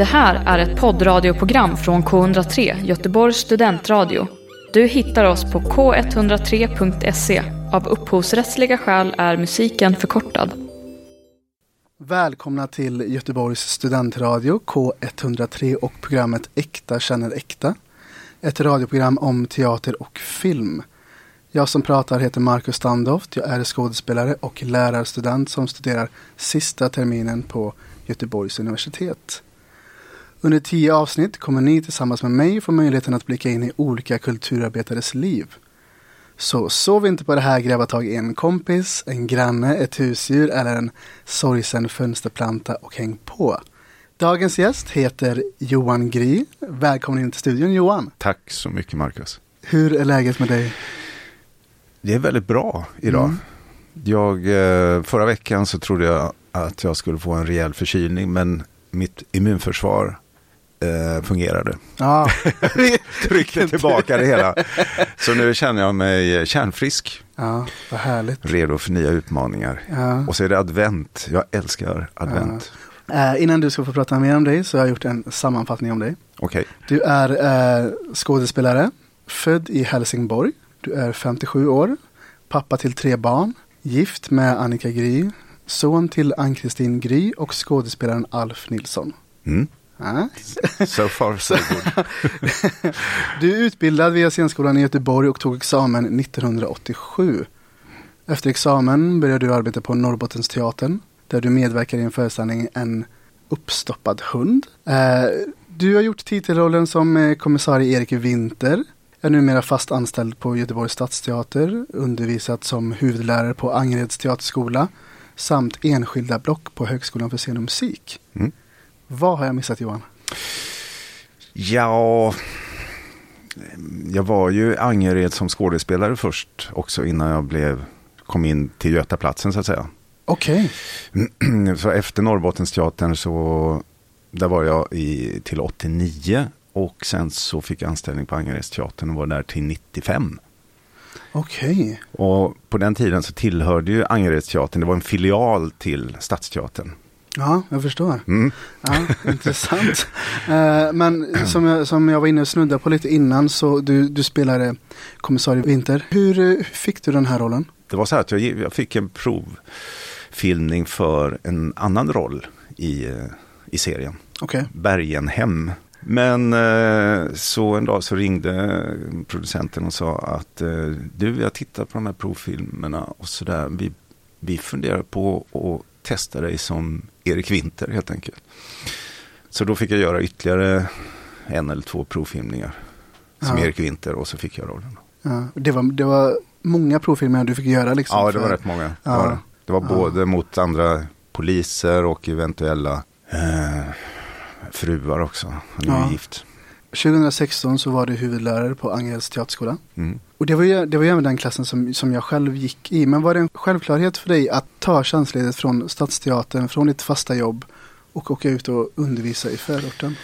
Det här är ett poddradioprogram från K103, Göteborgs studentradio. Du hittar oss på k103.se. Av upphovsrättsliga skäl är musiken förkortad. Välkomna till Göteborgs studentradio K103 och programmet Äkta känner äkta. Ett radioprogram om teater och film. Jag som pratar heter Marcus Standoft. Jag är skådespelare och lärarstudent som studerar sista terminen på Göteborgs universitet. Under tio avsnitt kommer ni tillsammans med mig få möjligheten att blicka in i olika kulturarbetares liv. Så sov inte på det här, gräva tag i en kompis, en granne, ett husdjur eller en sorgsen fönsterplanta och häng på. Dagens gäst heter Johan Gry. Välkommen in till studion Johan. Tack så mycket Marcus. Hur är läget med dig? Det är väldigt bra idag. Mm. Jag, eh, förra veckan så trodde jag att jag skulle få en rejäl förkylning men mitt immunförsvar eh, fungerade. Ja. Tryckte tillbaka det hela. Så nu känner jag mig kärnfrisk. Ja, vad härligt. Redo för nya utmaningar. Ja. Och så är det advent. Jag älskar advent. Ja. Eh, innan du ska få prata mer om dig så har jag gjort en sammanfattning om dig. Okay. Du är eh, skådespelare, född i Helsingborg. Du är 57 år, pappa till tre barn, gift med Annika Gry, son till Ann-Kristin Gry och skådespelaren Alf Nilsson. Mm. Ah. So far so good. du är utbildad via scenskolan i Göteborg och tog examen 1987. Efter examen började du arbeta på Norrbottensteatern där du medverkar i en föreställning En uppstoppad hund. Eh, du har gjort titelrollen som eh, kommissarie Erik Winter är numera fast anställd på Göteborgs stadsteater, undervisat som huvudlärare på Angereds teaterskola samt enskilda block på Högskolan för scen och musik. Vad har jag missat Johan? Ja, jag var ju Angered som skådespelare först också innan jag blev, kom in till Götaplatsen så att säga. Okej. Okay. Så efter Norrbottensteatern så där var jag i, till 89 och sen så fick jag anställning på Angeredsteatern och var där till 95. Okej. Okay. Och på den tiden så tillhörde ju Angeredsteatern, det var en filial till Stadsteatern. Ja, jag förstår. Mm. Ja, intressant. Uh, men som jag, som jag var inne och snuddade på lite innan så du, du spelade kommissarie Winter. Hur, hur fick du den här rollen? Det var så här att jag, jag fick en provfilmning för en annan roll i, i serien. Okay. Bergenhem. Men eh, så en dag så ringde producenten och sa att eh, du, vi har tittat på de här provfilmerna och sådär. Vi, vi funderar på att testa dig som Erik Winter helt enkelt. Så då fick jag göra ytterligare en eller två provfilmningar som ja. Erik Winter och så fick jag rollen. Ja, det, var, det var många provfilmer du fick göra liksom? Ja, det var rätt många. Ja. Det var, det. Det var både mot andra poliser och eventuella eh, fruar också. Han är ja. gift. 2016 så var du huvudlärare på Angereds teaterskola. Mm. Och det var ju, det var ju även den klassen som, som jag själv gick i. Men var det en självklarhet för dig att ta tjänstledigt från Stadsteatern, från ditt fasta jobb och åka ut och undervisa i förorten?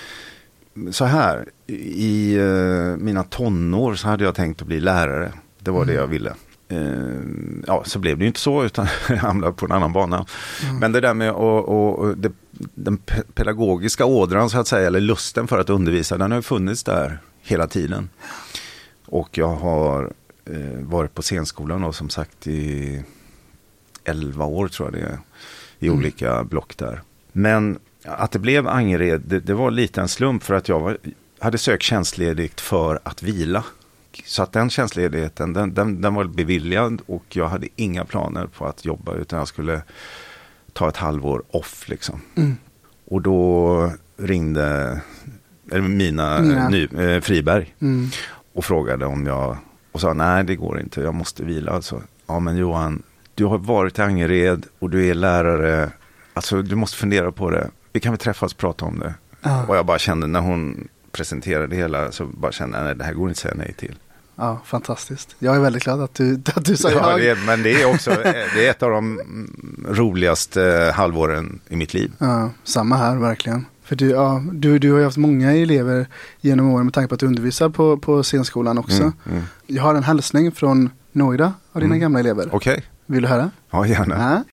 Så här, i uh, mina tonår så hade jag tänkt att bli lärare. Det var mm. det jag ville. Uh, ja, så blev det ju inte så utan jag hamnade på en annan bana. Mm. Men det där med och, och det, den pedagogiska ådran så att säga, eller lusten för att undervisa, den har funnits där hela tiden. Och jag har eh, varit på scenskolan och som sagt i 11 år tror jag det är. I mm. olika block där. Men att det blev Angered, det, det, var lite en slump för att jag var, hade sökt tjänstledigt för att vila. Så att den tjänstledigheten, den, den, den, var beviljad och jag hade inga planer på att jobba utan jag skulle ta ett halvår off liksom. Mm. Och då ringde Mina, Mina. Ny, eh, Friberg mm. och frågade om jag och sa nej det går inte, jag måste vila. Alltså, ja men Johan, du har varit i Angered och du är lärare, alltså du måste fundera på det. Vi kan väl träffas och prata om det. Ja. Och jag bara kände när hon presenterade det hela så bara kände jag nej det här går inte att säga nej till. Ja, fantastiskt. Jag är väldigt glad att du, att du sa ja. Det, men det är också det är ett av de roligaste halvåren i mitt liv. Ja, samma här verkligen. För du, ja, du, du har ju haft många elever genom åren med tanke på att du undervisar på, på scenskolan också. Mm, mm. Jag har en hälsning från några av dina mm. gamla elever. Okej. Okay. Vill du höra? Ja, gärna. Ja.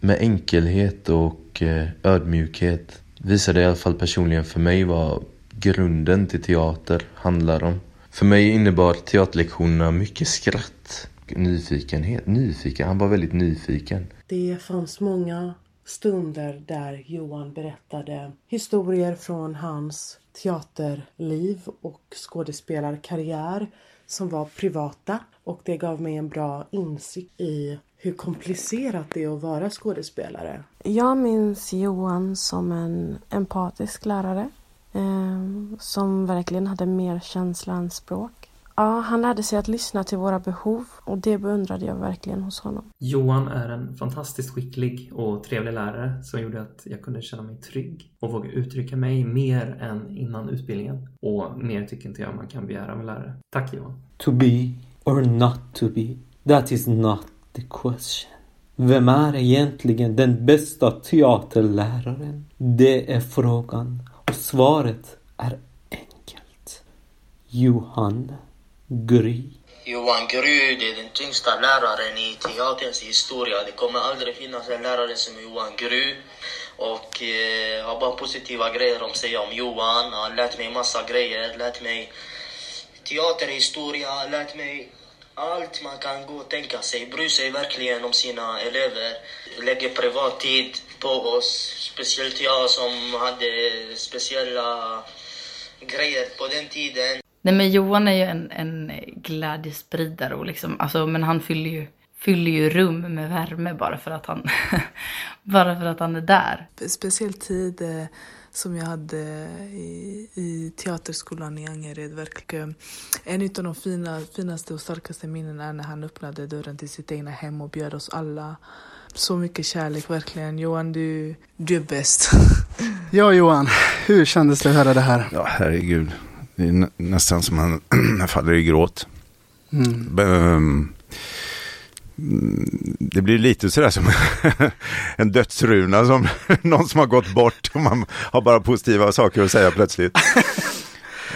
Med enkelhet och eh, ödmjukhet visade i alla fall personligen för mig vad grunden till teater handlar om. För mig innebar teaterlektionerna mycket skratt, nyfikenhet. Nyfiken, han var väldigt nyfiken. Det fanns många stunder där Johan berättade historier från hans teaterliv och skådespelarkarriär som var privata och det gav mig en bra insikt i hur komplicerat det är att vara skådespelare. Jag minns Johan som en empatisk lärare eh, som verkligen hade mer känsla än språk. Ja, han lärde sig att lyssna till våra behov och det beundrade jag verkligen hos honom. Johan är en fantastiskt skicklig och trevlig lärare som gjorde att jag kunde känna mig trygg och våga uttrycka mig mer än innan utbildningen. Och mer tycker inte jag man kan begära av en lärare. Tack Johan! To be or not to be, that is not the question. Vem är egentligen den bästa teaterläraren? Det är frågan och svaret är enkelt. Johan Gry. Johan Gry, det är den tyngsta läraren i teaterns historia. Det kommer aldrig finnas en lärare som Johan Gry. Och eh, jag har bara positiva grejer att säga om Johan. Han har lärt mig massa grejer. Lärt mig teaterhistoria, lärt mig allt man kan gå och tänka sig. Bryr sig verkligen om sina elever. Lägger privat tid på oss. Speciellt jag som hade speciella grejer på den tiden. Nej men Johan är ju en, en glädjespridare och liksom, alltså, men han fyller ju, fyller ju rum med värme bara för att han, bara för att han är där. Speciell tid eh, som jag hade i, i teaterskolan i Angered. Verkligen. En av de fina, finaste och starkaste minnena är när han öppnade dörren till sitt egna hem och bjöd oss alla. Så mycket kärlek, verkligen. Johan, du, du är bäst. ja, Johan, hur kändes det att höra det här? Ja, herregud. Det är nä nästan som man faller i gråt. Mm. Um, det blir lite sådär som en dödsruna som någon som har gått bort och man har bara positiva saker att säga plötsligt.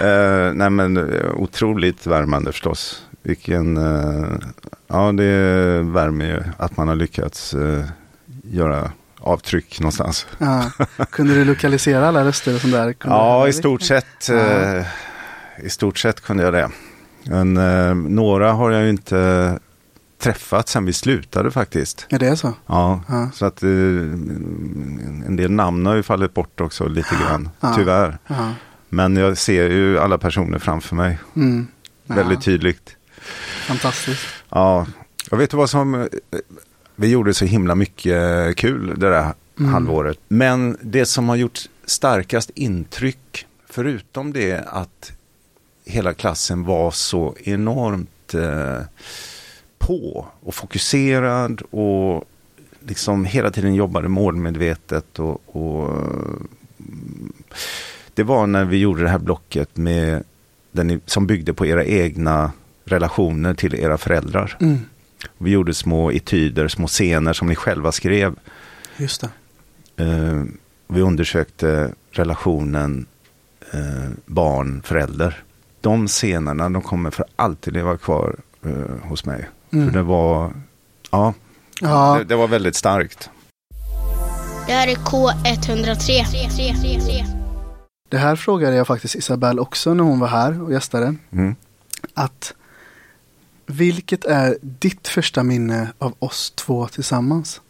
uh, nej men otroligt värmande förstås. Vilken, uh, ja det värmer ju att man har lyckats uh, göra avtryck någonstans. Ja. Kunde du lokalisera alla röster och sånt där? Kunde ja, i stort sett. Ja. I stort sett kunde jag det. Men, några har jag ju inte träffat sen vi slutade faktiskt. Ja, det är så? Ja, ja. så att eh, en del namn har ju fallit bort också lite grann, tyvärr. Men jag ser ju alla personer framför mig. Mm. Väldigt tydligt. Fantastiskt. Ja, jag vet vad som, eh, vi gjorde så himla mycket kul det där mm. halvåret. Men det som har gjort starkast intryck, förutom det att hela klassen var så enormt eh, på och fokuserad och liksom hela tiden jobbade målmedvetet. Och, och, det var när vi gjorde det här blocket med den, som byggde på era egna relationer till era föräldrar. Mm. Vi gjorde små etyder, små scener som ni själva skrev. Just det. Uh, vi undersökte relationen uh, barn-förälder. De scenerna de kommer för alltid leva kvar uh, hos mig. Mm. För det var, ja, ja. Det, det, var väldigt starkt. Det här är K103. Det här frågade jag faktiskt Isabelle också när hon var här och gästade. Mm. Att vilket är ditt första minne av oss två tillsammans?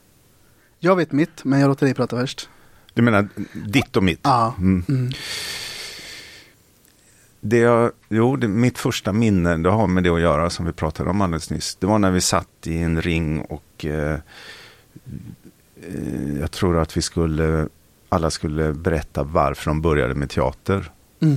Jag vet mitt, men jag låter dig prata först. Du menar ditt och mitt? Ja. Mm. Mm. Det jag, jo, det, mitt första minne, det har med det att göra som vi pratade om alldeles nyss. Det var när vi satt i en ring och eh, eh, jag tror att vi skulle, alla skulle berätta varför de började med teater. Mm.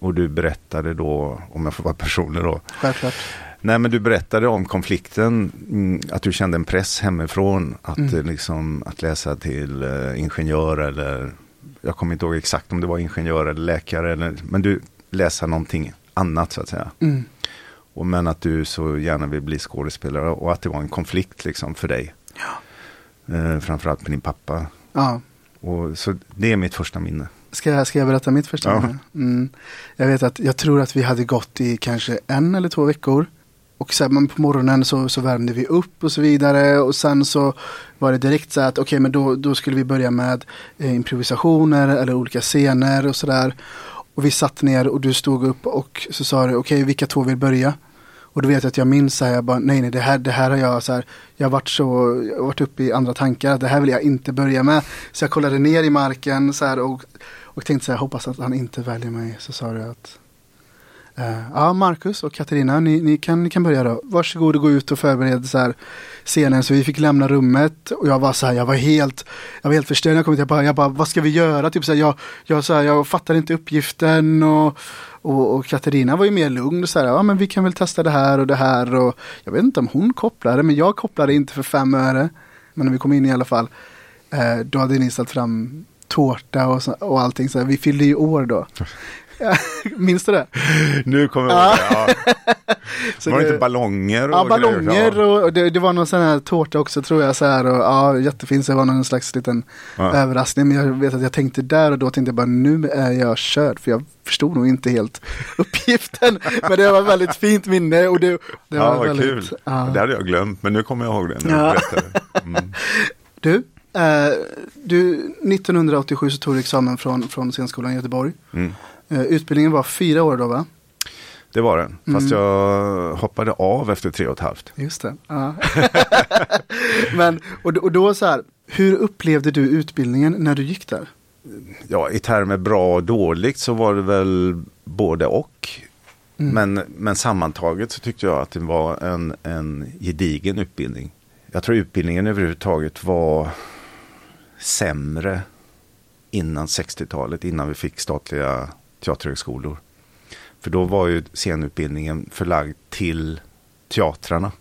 Och du berättade då, om jag får vara personlig då. Självklart. Nej men du berättade om konflikten, mm, att du kände en press hemifrån att, mm. Eh, liksom, att läsa till uh, ingenjör eller jag kommer inte ihåg exakt om det var ingenjör eller läkare. Eller, men du läsa någonting annat så att säga. Mm. Och men att du så gärna vill bli skådespelare och att det var en konflikt liksom för dig. Ja. Eh, framförallt med din pappa. Ja. Och, så det är mitt första minne. Ska jag, ska jag berätta mitt första ja. minne? Mm. Jag vet att jag tror att vi hade gått i kanske en eller två veckor och så här, men på morgonen så, så värmde vi upp och så vidare. Och sen så var det direkt så att okej, okay, men då, då skulle vi börja med eh, improvisationer eller olika scener och sådär. Och vi satt ner och du stod upp och så sa du okej, okay, vilka två vill börja? Och då vet jag att jag minns så här, jag bara, nej nej det här, det här har jag så här, jag har varit så, jag har varit uppe i andra tankar, det här vill jag inte börja med. Så jag kollade ner i marken så här och, och tänkte så här, hoppas att han inte väljer mig. Så sa du att Eh, ja, Marcus och Katarina, ni, ni, kan, ni kan börja då. Varsågod och gå ut och förbered så här scenen. Så vi fick lämna rummet och jag var så här, jag var helt, jag var helt förstörd. Jag kom till, jag bara, jag bara, vad ska vi göra? Typ så här, jag, jag, så här, jag fattar inte uppgiften och, och, och Katarina var ju mer lugn. Så här, ja men vi kan väl testa det här och det här. Och jag vet inte om hon kopplade, men jag kopplade inte för fem öre. Men när vi kom in i alla fall, eh, då hade ni ställt fram tårta och, så, och allting. Så här, vi fyllde ju år då. Minns du det? Nu kommer jag ihåg det. Ja. var det, inte ballonger? Och ja, ballonger och, och det, det, var någon sån här tårta också tror jag. Så här, och, ja, jättefint. Så det var någon slags liten ja. överraskning. Men jag vet att jag tänkte där och då tänkte jag bara nu är jag körd. För jag förstod nog inte helt uppgiften. men det var ett väldigt fint minne. Och det, det ja, var vad väldigt, kul. Ja. Det hade jag glömt. Men nu kommer jag ihåg det. Ja. Mm. du, eh, du, 1987 så tog du examen från, från scenskolan i Göteborg. Mm. Eh, utbildningen var fyra år då va? Det var den, fast mm. jag hoppade av efter tre och ett halvt. Just det. Ja. Men, och, och då så här, hur upplevde du utbildningen när du gick där? Ja, i termer bra och dåligt så var det väl både och. Mm. Men, men sammantaget så tyckte jag att det var en, en gedigen utbildning. Jag tror utbildningen överhuvudtaget var sämre innan 60-talet, innan vi fick statliga teaterhögskolor. För då var ju scenutbildningen förlagd till teatrarna.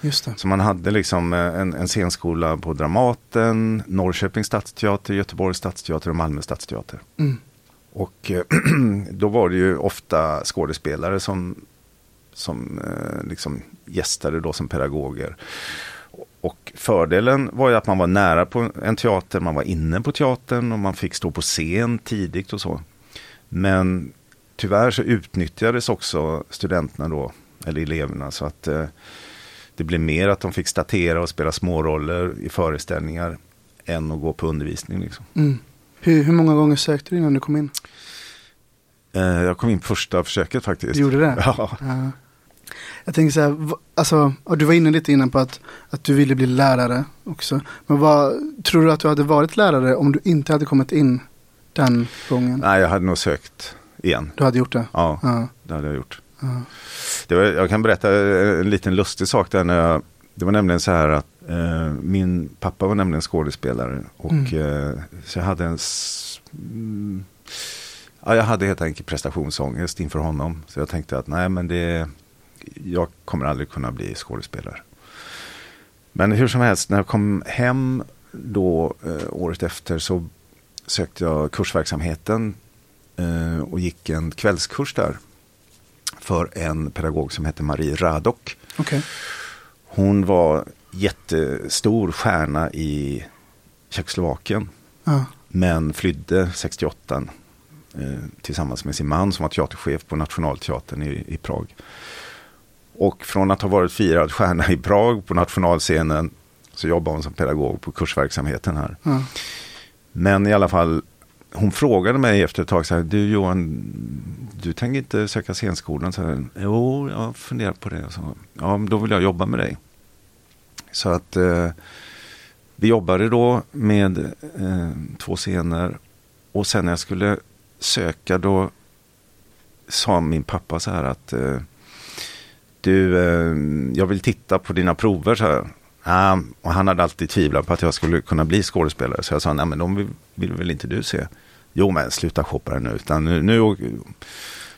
Just det. Så man hade liksom eh, en, en scenskola på Dramaten, Norrköpings stadsteater, Göteborgs stadsteater och Malmö stadsteater. Mm. Och eh, då var det ju ofta skådespelare som, som eh, liksom gästade då som pedagoger. Och fördelen var ju att man var nära på en teater, man var inne på teatern och man fick stå på scen tidigt och så. Men tyvärr så utnyttjades också studenterna då, eller eleverna, så att eh, det blev mer att de fick statera och spela småroller i föreställningar än att gå på undervisning. Liksom. Mm. Hur, hur många gånger sökte du innan du kom in? Eh, jag kom in på första försöket faktiskt. Du gjorde det? Ja. ja. Jag tänker så här, alltså, du var inne lite innan på att, att du ville bli lärare också. Men vad, tror du att du hade varit lärare om du inte hade kommit in den gången? Nej, jag hade nog sökt igen. Du hade gjort det? Ja, ja. det hade jag gjort. Ja. Det var, jag kan berätta en liten lustig sak där. När jag, det var nämligen så här att eh, min pappa var nämligen skådespelare. Och mm. eh, så jag hade en... Mm, ja, jag hade helt enkelt prestationsångest inför honom. Så jag tänkte att nej, men det... Jag kommer aldrig kunna bli skådespelare. Men hur som helst, när jag kom hem då eh, året efter så sökte jag kursverksamheten eh, och gick en kvällskurs där för en pedagog som hette Marie Radok. Okay. Hon var jättestor stjärna i Tjeckoslovakien. Ja. Men flydde 68 eh, tillsammans med sin man som var teaterchef på Nationalteatern i, i Prag. Och från att ha varit firad stjärna i Prag på nationalscenen så jobbade hon som pedagog på kursverksamheten här. Ja. Men i alla fall, hon frågade mig efter ett tag så här, du Johan, du tänker inte söka scenskolan? Så här, jo, jag funderar på det. Så, ja, då vill jag jobba med dig. Så att eh, vi jobbade då med eh, två scener. Och sen när jag skulle söka då sa min pappa så här att eh, du, eh, jag vill titta på dina prover så här. Uh, och han hade alltid tvivlat på att jag skulle kunna bli skådespelare. Så jag sa, nej men de vill, vill väl inte du se? Jo men sluta shoppa det nu. Utan nu, nu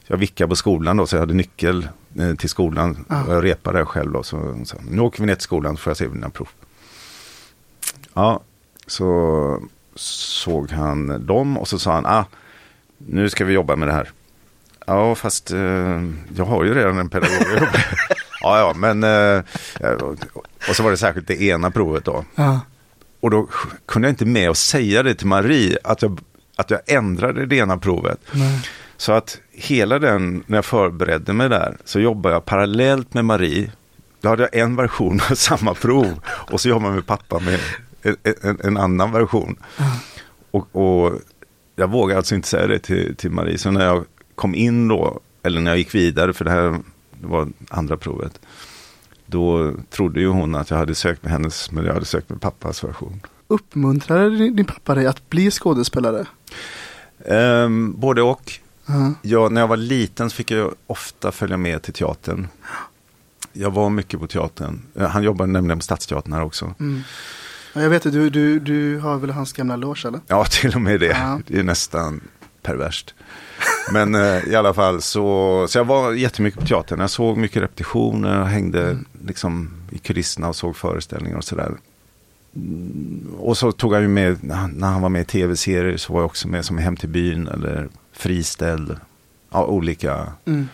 jag vickade på skolan då, så jag hade nyckel eh, till skolan. Ah. Jag repade själv då. Så, så, nu åker vi ner till skolan så får jag se dina prov. Ja, så såg han dem och så sa han, ah, nu ska vi jobba med det här. Ja, fast eh, jag har ju redan en pedagog. Ja, ja, men eh, och så var det särskilt det ena provet då. Ja. Och då kunde jag inte med att säga det till Marie att jag, att jag ändrade det ena provet. Nej. Så att hela den, när jag förberedde mig där, så jobbade jag parallellt med Marie. Då hade jag en version av samma prov och så jobbade jag med pappa med en, en, annan version. Och, och, jag vågar alltså inte säga det till, till Marie. Så när jag kom in då, eller när jag gick vidare, för det här var andra provet. Då trodde ju hon att jag hade sökt med hennes, men jag hade sökt med pappas version. Uppmuntrade din, pappa dig att bli skådespelare? Um, både och. Uh-huh. Jag, när jag var liten så fick jag ofta följa med till teatern. Jag var mycket på teatern. Eh, Han jobbade nämligen på Stadsteatern här också. Mm. Ja, jag vet att du, du, du har väl hans gamla loge eller? Ja, till och med det. Ja. Det är nästan perverst. Men eh, i alla fall så, så jag var jättemycket på teatern. Jag såg mycket repetitioner och hängde Mm. liksom i kulisserna och såg föreställningar och sådär. Mm, Och så tog jag ju med, när han- när han var med i tv-serier så var jag också med som Hem till byn eller Friställd. Ja, olika. Mm.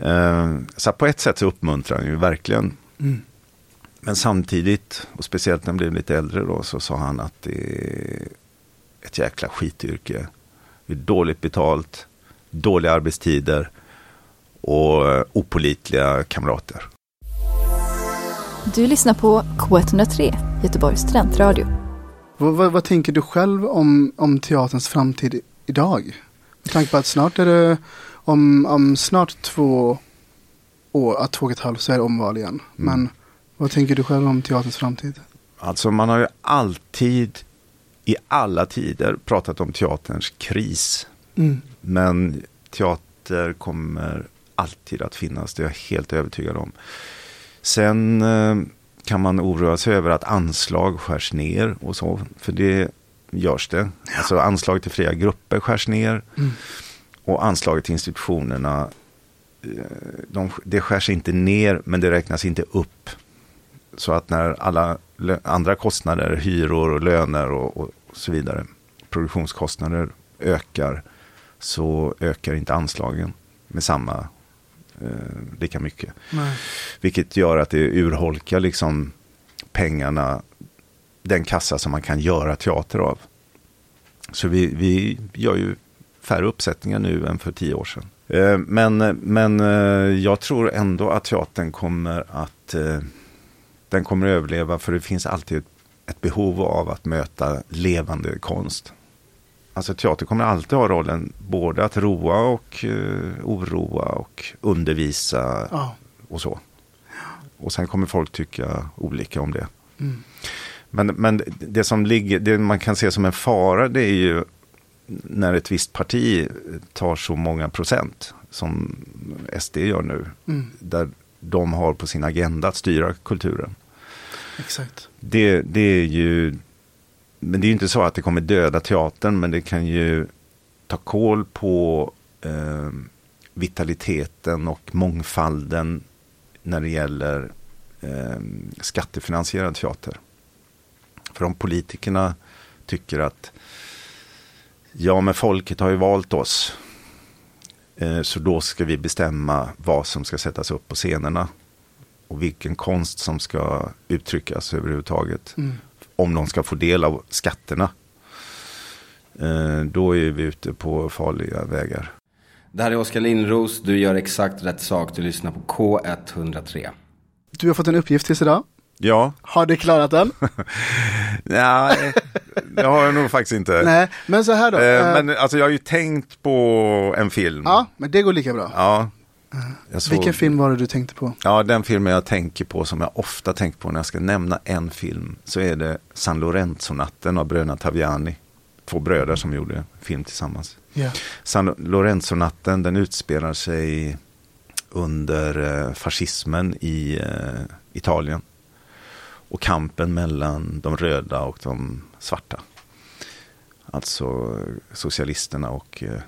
Eh, så på ett sätt så uppmuntrar han ju verkligen. Mm. Men samtidigt, och speciellt när han blev lite äldre då, så sa han att det är ett jäkla skityrke. Det är dåligt betalt, dåliga arbetstider och eh, opolitliga kamrater. Du lyssnar på K103, Göteborgs studentradio. Vad, vad, vad tänker du själv om, om teaterns framtid idag? Med tanke på att snart är det, om, om snart två år, att två och ett halvt så är det omval igen. Men vad tänker du själv om teaterns framtid? Alltså man har ju alltid, i alla tider, pratat om teaterns kris. Mm. Men teater kommer alltid att finnas, det är jag helt övertygad om. Sen eh, kan man oroa sig över att anslag skärs ner och så, för det görs det. Alltså anslag till fria grupper skärs ner Mm. och anslaget till institutionerna, eh, de, det skärs inte ner men det räknas inte upp. Så att när alla andra kostnader, hyror och löner och, och så vidare, produktionskostnader ökar, så ökar inte anslagen med samma, eh, lika mycket. Nej. Vilket gör att det urholkar liksom pengarna, den kassa som man kan göra teater av. Så vi, vi gör ju färre uppsättningar nu än för tio år sedan. Eh, Men, men eh, jag tror ändå att teatern kommer att eh, den kommer att överleva för det finns alltid ett, ett behov av att möta levande konst. Alltså teater kommer alltid ha rollen både att roa och eh, oroa och undervisa Ja. och så. Och sen kommer folk tycka olika om det. Mm. Men, men det som ligger, det man kan se som en fara det är ju när ett visst parti tar så många procent som SD gör nu. Mm. Där de har på sin agenda att styra kulturen. Exakt. Det, det är ju, men det är ju inte så att det kommer döda teatern, men det kan ju ta koll på eh, vitaliteten och mångfalden när det gäller eh, skattefinansierad teater. För om politikerna tycker att ja, men folket har ju valt oss. Eh, så då ska vi bestämma vad som ska sättas upp på scenerna. Och vilken konst som ska uttryckas överhuvudtaget. Mm. Om de ska få del av skatterna. Eh, då är vi ute på farliga vägar. Det här är Oskar Lindros, du gör exakt rätt sak, du lyssnar på K103. Du har fått en uppgift tills idag. Ja. Har du klarat den? Nej, det har jag nog faktiskt inte. Nej, men så här då. Eh, eh, Men alltså jag har ju tänkt på en film. Ja, men det går lika bra. Ja. Såg- Vilken film var det du tänkte på? Ja, den filmen jag tänker på som jag ofta tänker på när jag ska nämna en film så är det San Lorenzo-natten av bröderna Taviani. Två bröder som gjorde film tillsammans. Ja. San Lorenzo-natten den utspelar sig under eh, fascismen i eh, Italien. Och kampen mellan de röda och de svarta. Alltså socialisterna och eh,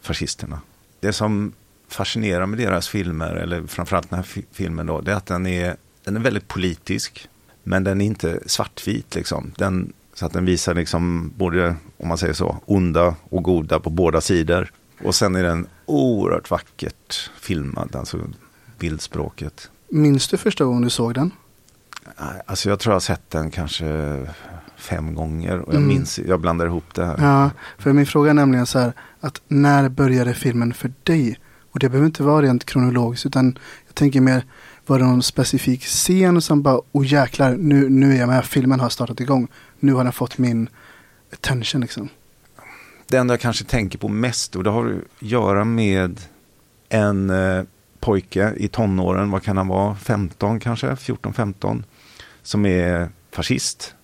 fascisterna. Det som fascinerar med deras filmer, eller framförallt den här fi- filmen då, det är att den är, den är väldigt politisk. Men den är inte svartvit liksom. Den, så att den visar liksom både, om man säger så, onda och goda på båda sidor. Och sen är den oerhört vackert filmad, alltså bildspråket. Minns du första gången du såg den? Alltså jag tror jag har sett den kanske fem gånger. Och jag Mm. minns, jag blandar ihop det här. Ja, för min fråga är nämligen så här att när började filmen för dig? Och det behöver inte vara rent kronologiskt utan jag tänker mer var det någon specifik scen som bara, oh jäklar, nu, nu är jag med, filmen har startat igång. Nu har den fått min attention liksom. Det enda jag kanske tänker på mest och det har att göra med en eh, pojke i tonåren, vad kan han vara, 15 kanske, 14-15, som är fascist.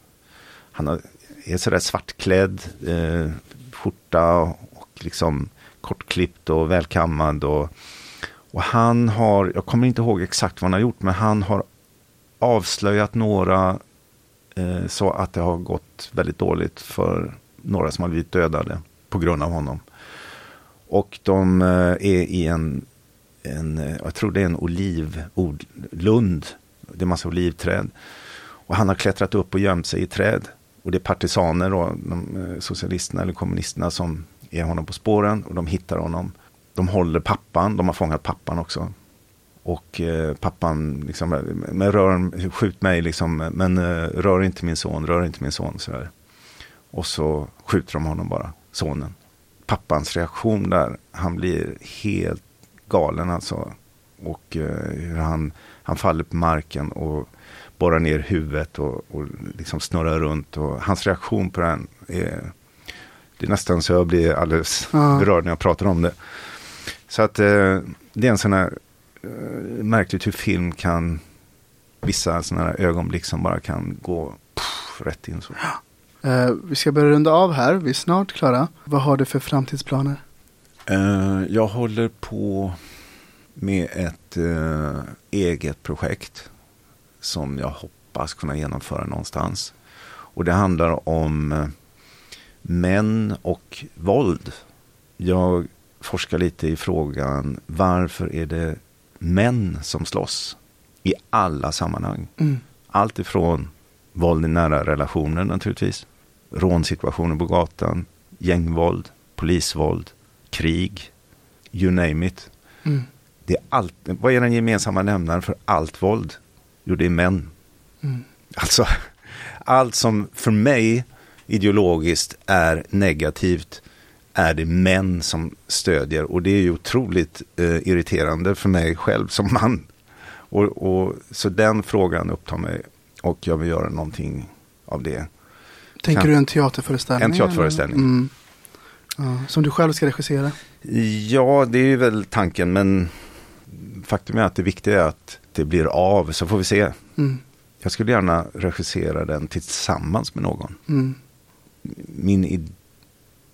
Han har- är sådär svartklädd, eh, skjorta och liksom kortklippt och välkammad. Och, och han har, jag kommer inte ihåg exakt vad han har gjort, men han har avslöjat några eh, så att det har gått väldigt dåligt för några som har blivit dödade på grund av honom. Och de eh, är i en, en, eh, jag tror det är en olivlund, det är massa olivträd. Och han har klättrat upp och gömt sig i träd. Och det är partisaner då, de eh, socialisterna eller kommunisterna som är honom på spåren och de hittar honom. De håller pappan, de har fångat pappan också. Och eh, pappan liksom, men rör, skjut mig liksom, men eh, rör inte min son, rör inte min son. Sådär. Och så skjuter de honom bara, sonen. Pappans reaktion där, han blir helt galen alltså. Och eh, hur han, han faller på marken och borrar ner huvudet och, och liksom snurrar runt. Och hans reaktion på den är, det är nästan så jag blir alldeles Ja. berörd när jag pratar om det. Så att eh, det är en sån här eh, märkligt hur film kan, vissa sådana här ögonblick som bara kan gå pff, rätt in så. Eh, vi ska börja runda av här, vi är snart klara. Vad har du för framtidsplaner? Eh, jag håller på med ett eh, eget projekt som jag hoppas kunna genomföra någonstans. Och det handlar om eh, män och våld. Jag forskar lite i frågan varför är det män som slåss i alla sammanhang. Mm. Allt ifrån våld i nära relationer naturligtvis, rånsituationer på gatan, gängvåld, polisvåld, krig, you name it. Mm. Det är allt, vad är den gemensamma nämnaren för allt våld? Jo, det är män. Mm. Alltså, allt som för mig ideologiskt är negativt är det män som stödjer. Och det är ju otroligt eh, irriterande för mig själv som man. Och, och, så den frågan upptar mig och jag vill göra någonting av det. Tänker Kan- du en teaterföreställning? En teaterföreställning. Mm. Ja, som du själv ska regissera? Ja, det är ju väl tanken, men faktum är att det viktiga är att det blir av, så får vi se. Mm. Jag skulle gärna regissera den tillsammans med någon. Mm. Min idé,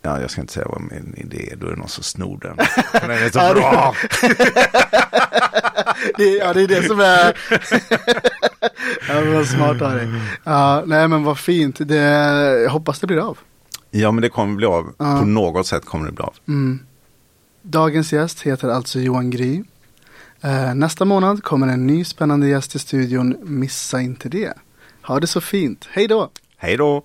ja jag ska inte säga vad min idé är, då är det någon som snor den. Den är så bra! det, ja, det är det som är... ja, men vad smart av dig. Ja, nej, men vad fint. Det, jag hoppas det blir av. Ja, men det kommer bli av. Ja. På något sätt kommer det bli av. Mm. Dagens gäst heter alltså Johan Gry. Eh, nästa månad kommer en ny spännande gäst i studion. Missa inte det. Ha det så fint. Hej då! Hej då!